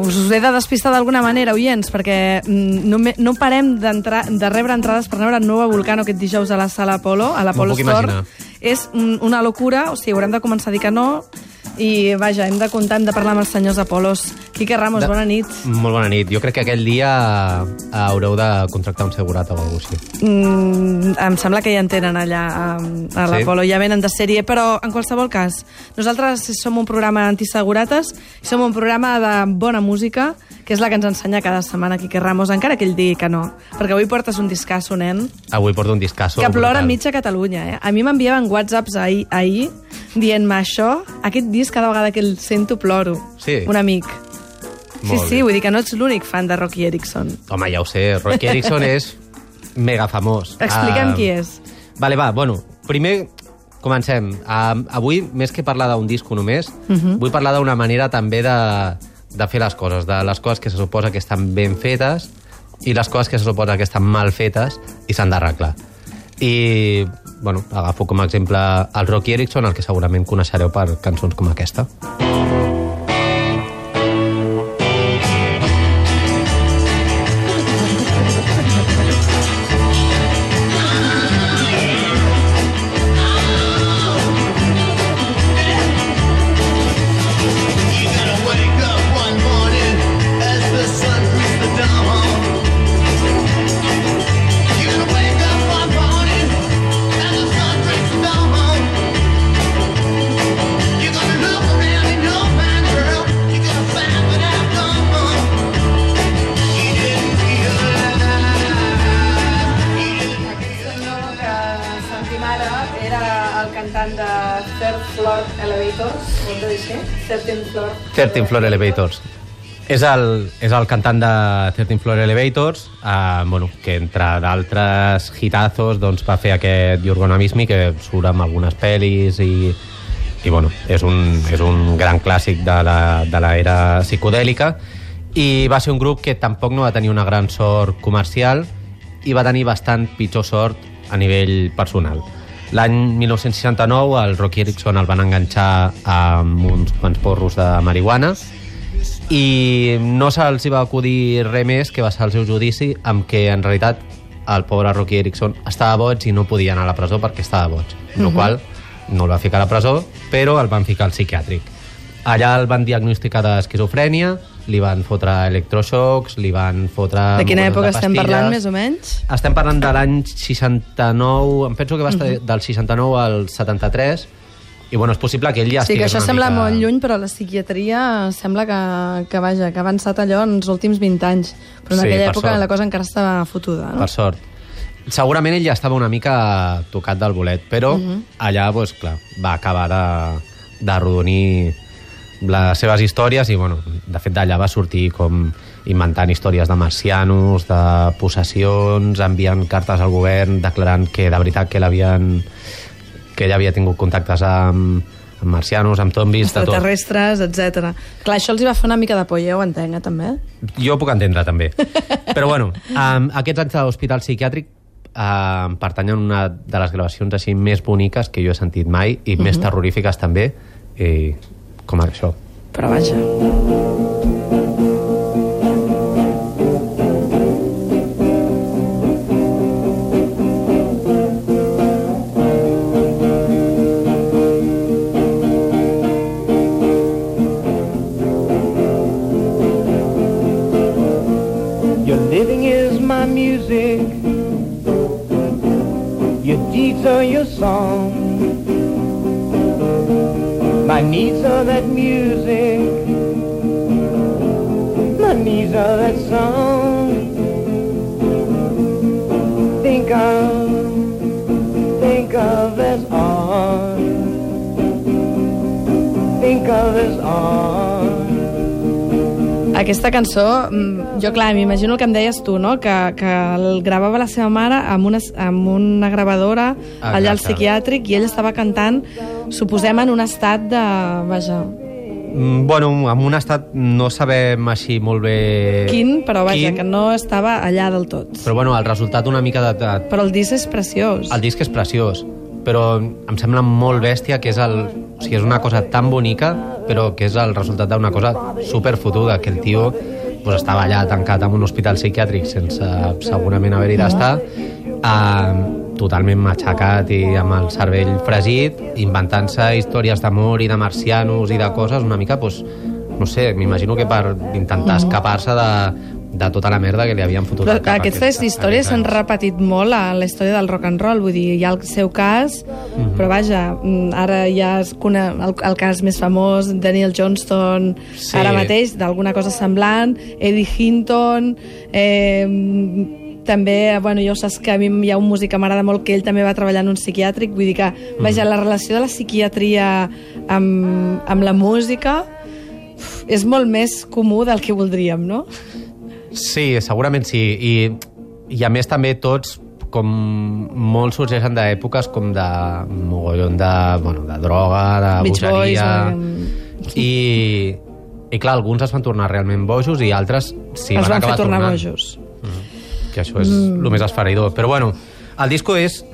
Us he de despistar d'alguna manera, oients, perquè mm, no, no parem de rebre entrades per anar a Nova Volcano aquest dijous a la sala Apolo, a l'Apolo Store. imaginar. És una locura, o sigui, haurem de començar a dir que no, i vaja, hem de comptar, hem de parlar amb els senyors Apolos. Quique Ramos, De- bona nit. Molt bona nit. Jo crec que aquell dia eh, haureu de contractar un segurat o alguna cosa així. Mm, em sembla que ja en tenen allà a, a Sí? l'Apolo, ja venen de sèrie, però en qualsevol cas, nosaltres som un programa antisegurates, som un programa de bona música, que és la que ens ensenya cada setmana Quique Ramos, encara que ell digui que no, perquè avui portes un discasso, nen, Avui porto un discasso. que plora brutal. mitja Catalunya. Eh? A mi m'enviaven whatsapps ahir, ahir dient-me això, aquest disc cada vegada que el sento ploro. Sí? Un amic. Sí, Molt sí, bé. vull dir que no ets l'únic fan de Rocky Erickson. Home, ja ho sé. Rocky Erickson és mega famós. Explica'm Ah, qui és. Vale, va, bueno, primer comencem. Uh, avui, més que parlar d'un disco només, uh Mhm. -huh. vull parlar d'una manera també de, de fer les coses, de les coses que se suposa que estan ben fetes i les coses que se suposa que estan mal fetes i s'han d'arreglar. I, bueno, agafo com a exemple el Rocky Erickson, el que segurament coneixereu per cançons com aquesta. You're 13 Floor. 13 Floor Elevators. És el, és el cantant de 13 Floor Elevators, eh, bueno, que entre d'altres hitazos doncs, va fer aquest Me, que surt amb algunes pel·lis i, i bueno, és un, és un gran clàssic de l'era psicodèlica i va ser un grup que tampoc no va tenir una gran sort comercial i va tenir bastant pitjor sort a nivell personal. L'any 1969 el Rocky Erickson el van enganxar amb uns quants porros de marihuana i no se'ls va acudir res més que va ser el seu judici amb què en realitat el pobre Rocky Erickson estava boig i no podia anar a la presó perquè estava boig, amb la qual no el va ficar a la presó, però el van ficar al psiquiàtric. Allà el van diagnosticar d'esquizofrènia, li van fotre electroxocs, li van fotre... De quina època estem pastilles. parlant, més o menys? Estem parlant de l'any 69, em penso que va estar del 69 al 73, i bueno, és possible que ell ja sí, que això sembla mica... molt lluny, però la psiquiatria sembla que, que, vaja, que ha avançat allò en els últims 20 anys. Però en Sí, aquella per època sort. la cosa encara estava fotuda, no? Per sort. Segurament ell ja estava una mica tocat del bolet, però allà, doncs, clar, va acabar de, de rodonir les seves històries i, bueno, de fet, d'allà va sortir com inventant històries de marcianos, de possessions, enviant cartes al govern declarant que de veritat que l'havien que ell havia tingut contactes amb, amb marcianos, amb zombis, de tot. Extraterrestres, etc. Clar, això els hi va fer una mica de por, ja ho entenc, eh, també. Jo ho puc entendre, també. Però, bueno, um, aquests anys de l'hospital psiquiàtric um, pertanyen a una de les gravacions així més boniques que jo he sentit mai i més terrorífiques també, i, com això. Però vaja. Your living is my music. Your deeds are your song. My needs are that music. My needs are that song. Think of, think of as art. Think of as art. Aquesta cançó, mm, jo clar, m'imagino el que em deies tu, no? que, que el gravava la seva mare amb una, amb una gravadora allà al psiquiàtric i ell estava cantant, suposem, en un estat de, vaja, Mm, Bueno, en un estat no sabem així molt bé... Quin, però vaja, quin, que no estava allà del tot. Però bueno, el resultat una mica de, de, Però el disc és preciós. El disc és preciós, però em sembla molt bèstia que és el... O sigui, és una cosa tan bonica, però que és el resultat d'una cosa superfotuda, que el tio pues, estava allà tancat en un hospital psiquiàtric sense segurament haver-hi d'estar, eh, totalment matxacat i amb el cervell fregit, inventant-se històries d'amor i de marcianos i de coses una mica, pues, no sé, m'imagino que per intentar escapar-se de, de tota la merda que li havien fotut Però cap aquestes aquests- històries s'han repetit molt a la història del rock and roll, vull dir, hi ha el seu cas, Mhm. però vaja, mm, ara ja es cone... el, el cas més famós, Daniel Johnston, Sí. ara mateix, d'alguna cosa semblant, Eddie Hinton, eh, també, bueno, ja ho saps que a mi hi ha un músic que m'agrada molt que ell també va treballar en un psiquiàtric, vull dir que, vaja, la relació de la psiquiatria amb, amb la música és molt més comú del que voldríem, no? Sí, segurament sí. I, I a més també tots com molts sorgeixen d'èpoques com de mogollon de, bueno, de droga, de Beach Boys, bogeria... eh, I, I clar, alguns es van tornar realment bojos i altres s'hi els van, van fer acabar tornar tornant. bojos. Que això és mm. el més esfereïdor. Però bueno, el disco és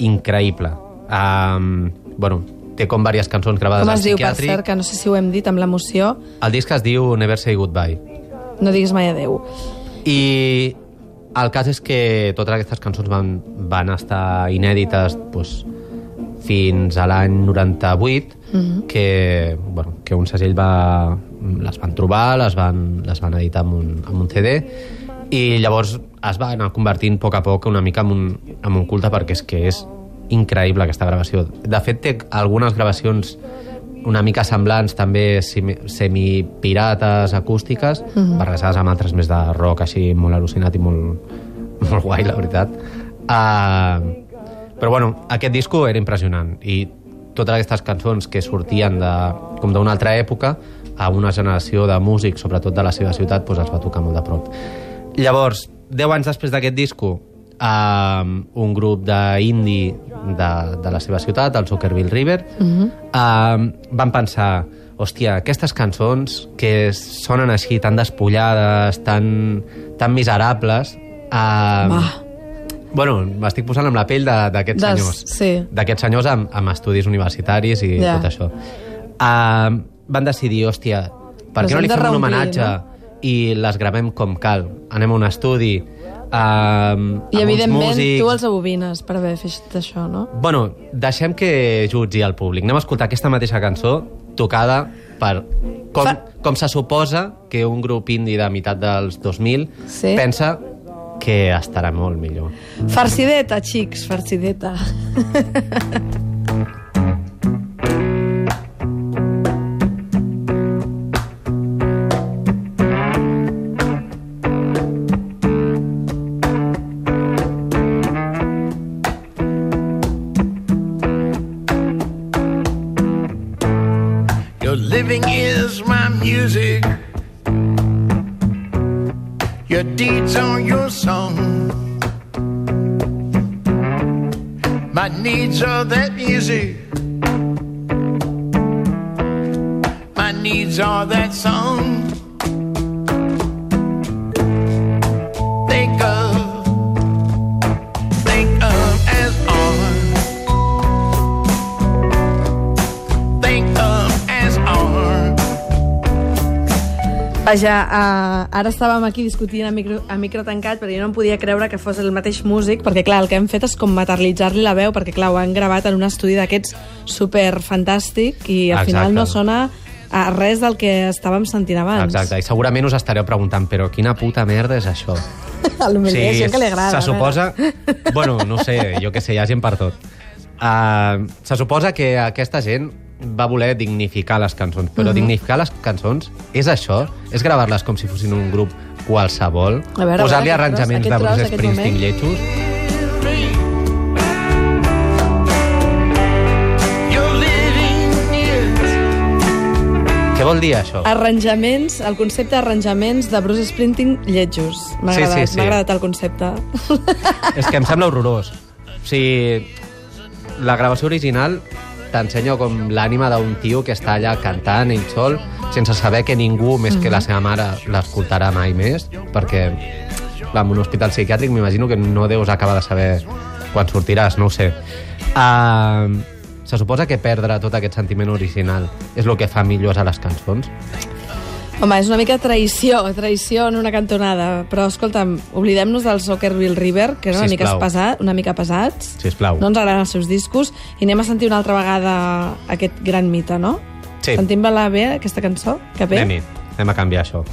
increïble. Um, bueno, té com diverses cançons gravades Com es diu, per cert, que no sé si ho hem dit amb l'emoció, El disc es diu Never Say Goodbye. No diguis mai adeu. I el cas és que totes aquestes cançons van, van estar inèdites doncs, fins a l'any 98, Mhm. que, bueno, que un segell va, les van trobar, les van, les van editar amb un, amb un CD, i llavors es va anar convertint a poc a poc una mica en un, en un culte perquè és que és increïble aquesta gravació. De fet, té algunes gravacions una mica semblants, també semi- semipirates, acústiques, mm -hmm. barrejades amb altres més de rock, així molt al·lucinat i molt, molt guai, la veritat. Uh, però bueno, aquest disco era impressionant i totes aquestes cançons que sortien de, com d'una altra època a una generació de músics, sobretot de la seva ciutat, doncs els va tocar molt de prop. Llavors, 10 anys després d'aquest disco, um, un grup d'indie de, de la seva ciutat, el Zuckerville River, uh -huh. um, van pensar hòstia, aquestes cançons que sonen així tan despullades, tan, tan miserables... Um, Va. Bueno, m'estic posant amb la pell d'aquests senyors. sí. D'aquests senyors amb, amb estudis universitaris i Ja. tot això. Uh, van decidir, hòstia, per Les què no li fem un homenatge no? i les gravem com cal? Anem a un estudi uh, amb I, uns evidentment, músics... tu els abobines per haver fet això, no? Bueno, deixem que jutgi el públic. Anem a escoltar aquesta mateixa cançó tocada per... Com, Fa- com se suposa que un grup indie de meitat dels 2000 Sí. pensa que estarà molt millor. Farcideta, xics, farcideta. deeds are your song. My needs are that music. My needs are that song. Vaja, uh, ara estàvem aquí discutint a micro, a micro tancat, però jo no em podia creure que fos el mateix músic, perquè clar, el que hem fet és com materialitzar-li la veu, perquè clar, ho han gravat en un estudi d'aquests super fantàstic i al Exacte. final no sona a res del que estàvem sentint abans. Exacte, i segurament us estareu preguntant però quina puta merda és això? Hi ha gent que li agrada. se suposa... Bueno, no sé, jo que sé, hi ha gent per tot. Uh, se suposa que aquesta gent va voler dignificar les cançons, Mhm. però dignificar les cançons és això? És gravar-les com si fossin un grup qualsevol? Posar-li arranjaments tros, de Bruce Springsteen moment. lletjos? Què vol dir això? Arranjaments, el concepte d'arranjaments de Bruce Springsteen lletjos. M'ha Sí, sí, agradat, sí. m'ha agradat el concepte. És que em sembla horrorós. O sigui, la gravació original t'ensenya com l'ànima d'un tio que està allà cantant ell sol, sense saber que ningú més que la seva mare l'escoltarà mai més, perquè clar, en un hospital psiquiàtric m'imagino que no deus acabar de saber quan sortiràs, no ho sé. Uh, se suposa que perdre tot aquest sentiment original és el que fa millors a les cançons. Home, és una mica traïció, traïció en una cantonada. Però, escolta'm, oblidem-nos del Soccerville River, que és una mica, pesat, una mica pesats. Sisplau. No ens agraden els seus discos. I anem a sentir una altra vegada aquest gran mite, no? Sí. Sentim-la bé, aquesta cançó? Que bé? Anem-hi, anem a canviar això.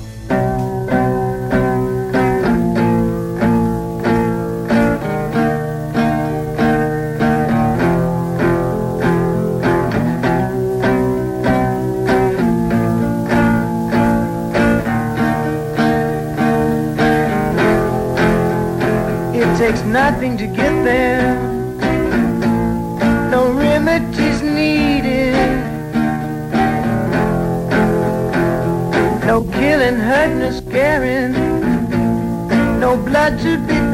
Nothing to get there. No remedies needed. No killing, hurting, or scaring. No blood to be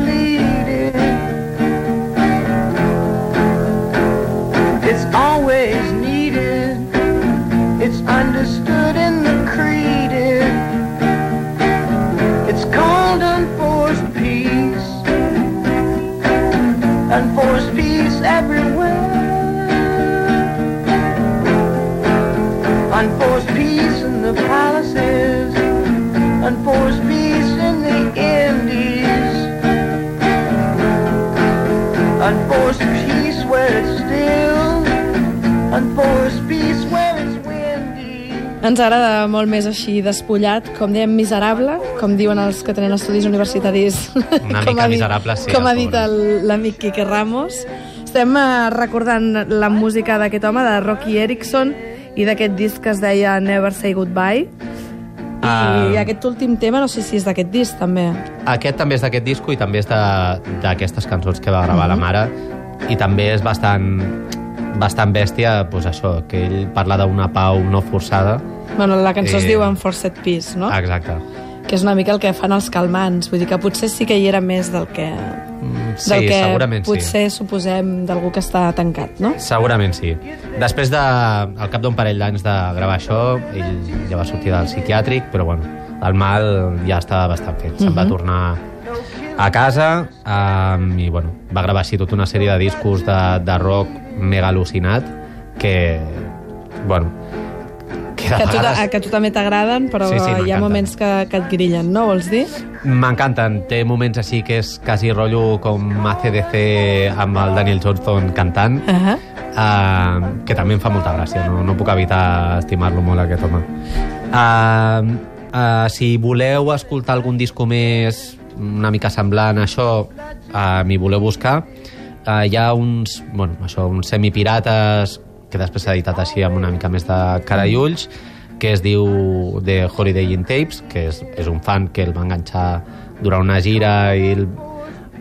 peace where it's still. Unforced peace where it's windy. Ens agrada molt més així despullat, com dèiem, miserable, com diuen els que tenen estudis universitaris. Una com mica ha dit- miserable, sí, Com el ha dit l'amic Quique Ramos. Estem eh, recordant la música d'aquest home, de Rocky Erickson, i d'aquest disc que es deia Never Say Goodbye. I Ah. aquest últim tema, no sé si és d'aquest disc, també. Aquest també és d'aquest disco i també és d'aquestes cançons que va gravar Mhm. la mare i també és bastant bastant bèstia, doncs això, que ell parla d'una pau no forçada. Bueno, la cançó es Eh, diu Enforced Peace, no? Exacte. Que és una mica el que fan els calmants. Vull dir que potser sí que hi era més del que, Mm, Sí, del que segurament sí. potser suposem d'algú que està tancat, no? Segurament sí. Després de, al cap d'un parell d'anys de gravar això, ell ja va sortir del psiquiàtric, però bueno, el mal ja estava bastant fet. Se'n va tornar a casa um, i bueno, va gravar així tota una sèrie de discos de, de rock mega al·lucinat que, bueno, que de Que tu, vegades que tu també t'agraden, però Sí, sí, hi ha moments que, que et grillen, no? Vols dir? m'encanten. Té moments així que és quasi rotllo com ACDC amb el Daniel Johnston cantant. Uh -huh. uh, que també em fa molta gràcia, no, no puc evitar estimar-lo molt, aquest home. Uh, uh, si voleu escoltar algun disco més una mica semblant a això, uh, m'hi voleu buscar, uh, hi ha uns, bueno, això, uns semipirates que després s'ha editat així amb una mica més de cara i ulls, que es diu The Holiday in Tapes, que és, és un fan que el va enganxar durant una gira i el,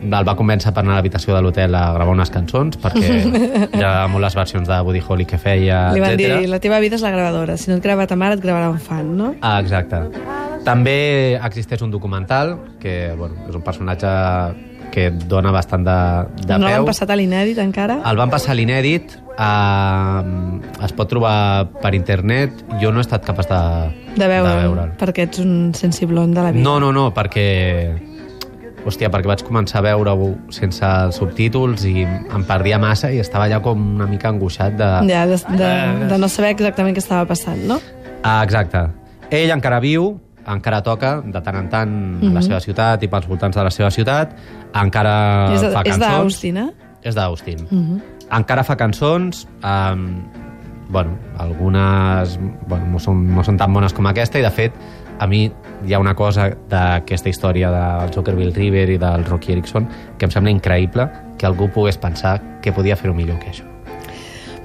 el va convèncer per anar a l'habitació de l'hotel a gravar unes cançons, perquè ha molt les versions de Woody Holly que feia, Li van etcètera. dir, la teva vida és la gravadora. Si no et grava ta mare, et gravarà un fan, no? Ah, exacte. També existeix un documental, que bueno, és un personatge que dona bastant de, de no peu. l'han passat a l'inèdit encara? El van passar a l'inèdit, eh, es pot trobar per internet, jo no he estat capaç de, De veure, de veure'l. perquè ets un sensiblon de la vida. No, no, no, perquè... Hòstia, perquè vaig començar a veure-ho sense subtítols i em perdia massa i estava allà com una mica angoixat de... Ja, de, de, de no saber exactament què estava passant, no? Ah, exacte. Ell encara viu, encara toca de tant en tant a la seva ciutat i pels voltants de la seva ciutat, encara és fa és cançons. d'Austin, eh? És d'Austin. Encara fa cançons, um, bueno, algunes bueno, no, són, no són tan bones com aquesta, i de fet, a mi hi ha una cosa d'aquesta història del Zuckerville River i del Rocky Erickson que em sembla increïble que algú pogués pensar que podia fer-ho millor que això.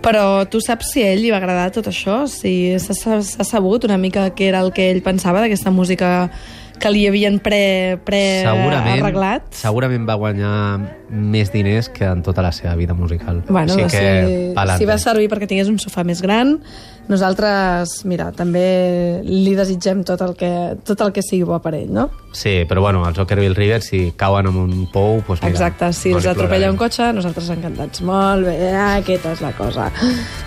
Però tu saps si a ell li va agradar tot això? Si s'ha sabut una mica què era el que ell pensava d'aquesta música que li havien pre, pre segurament, arreglat? segurament va guanyar més diners que en tota la seva vida musical. Bueno, Així si, que, si pa'lante. va servir perquè tingués un sofà més gran, nosaltres, mira, també li desitgem tot el que, tot el que sigui bo per ell, no? Sí, però bueno, els Ockerville River, si cauen en un pou, doncs mira... Exacte, si no els atropella un cotxe, nosaltres encantats. Molt bé, aquesta és la cosa.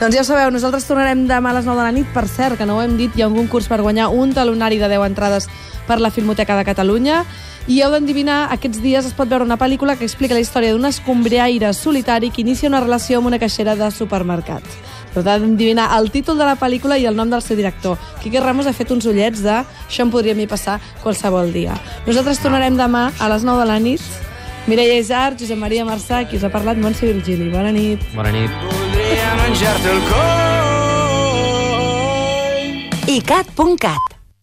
doncs ja ho sabeu, nosaltres tornarem demà a les 9 de la nit. Per cert, que no ho hem dit, hi ha un concurs per guanyar un talonari de 10 entrades per la Filmoteca de Catalunya i heu d'endevinar, aquests dies es pot veure una pel·lícula que explica la història d'un escombriaire solitari que inicia una relació amb una caixera de supermercat. Però heu d'endevinar el títol de la pel·lícula i el nom del seu director. Quique Ramos ha fet uns ullets de això em podria a mi passar qualsevol dia. Nosaltres tornarem demà a les 9 de la nit. Mireia Isart, Josep Maria Marçà, qui us ha parlat, Montse Virgili. Bona nit. Bona nit. Voldria menjar-te el coll icat.cat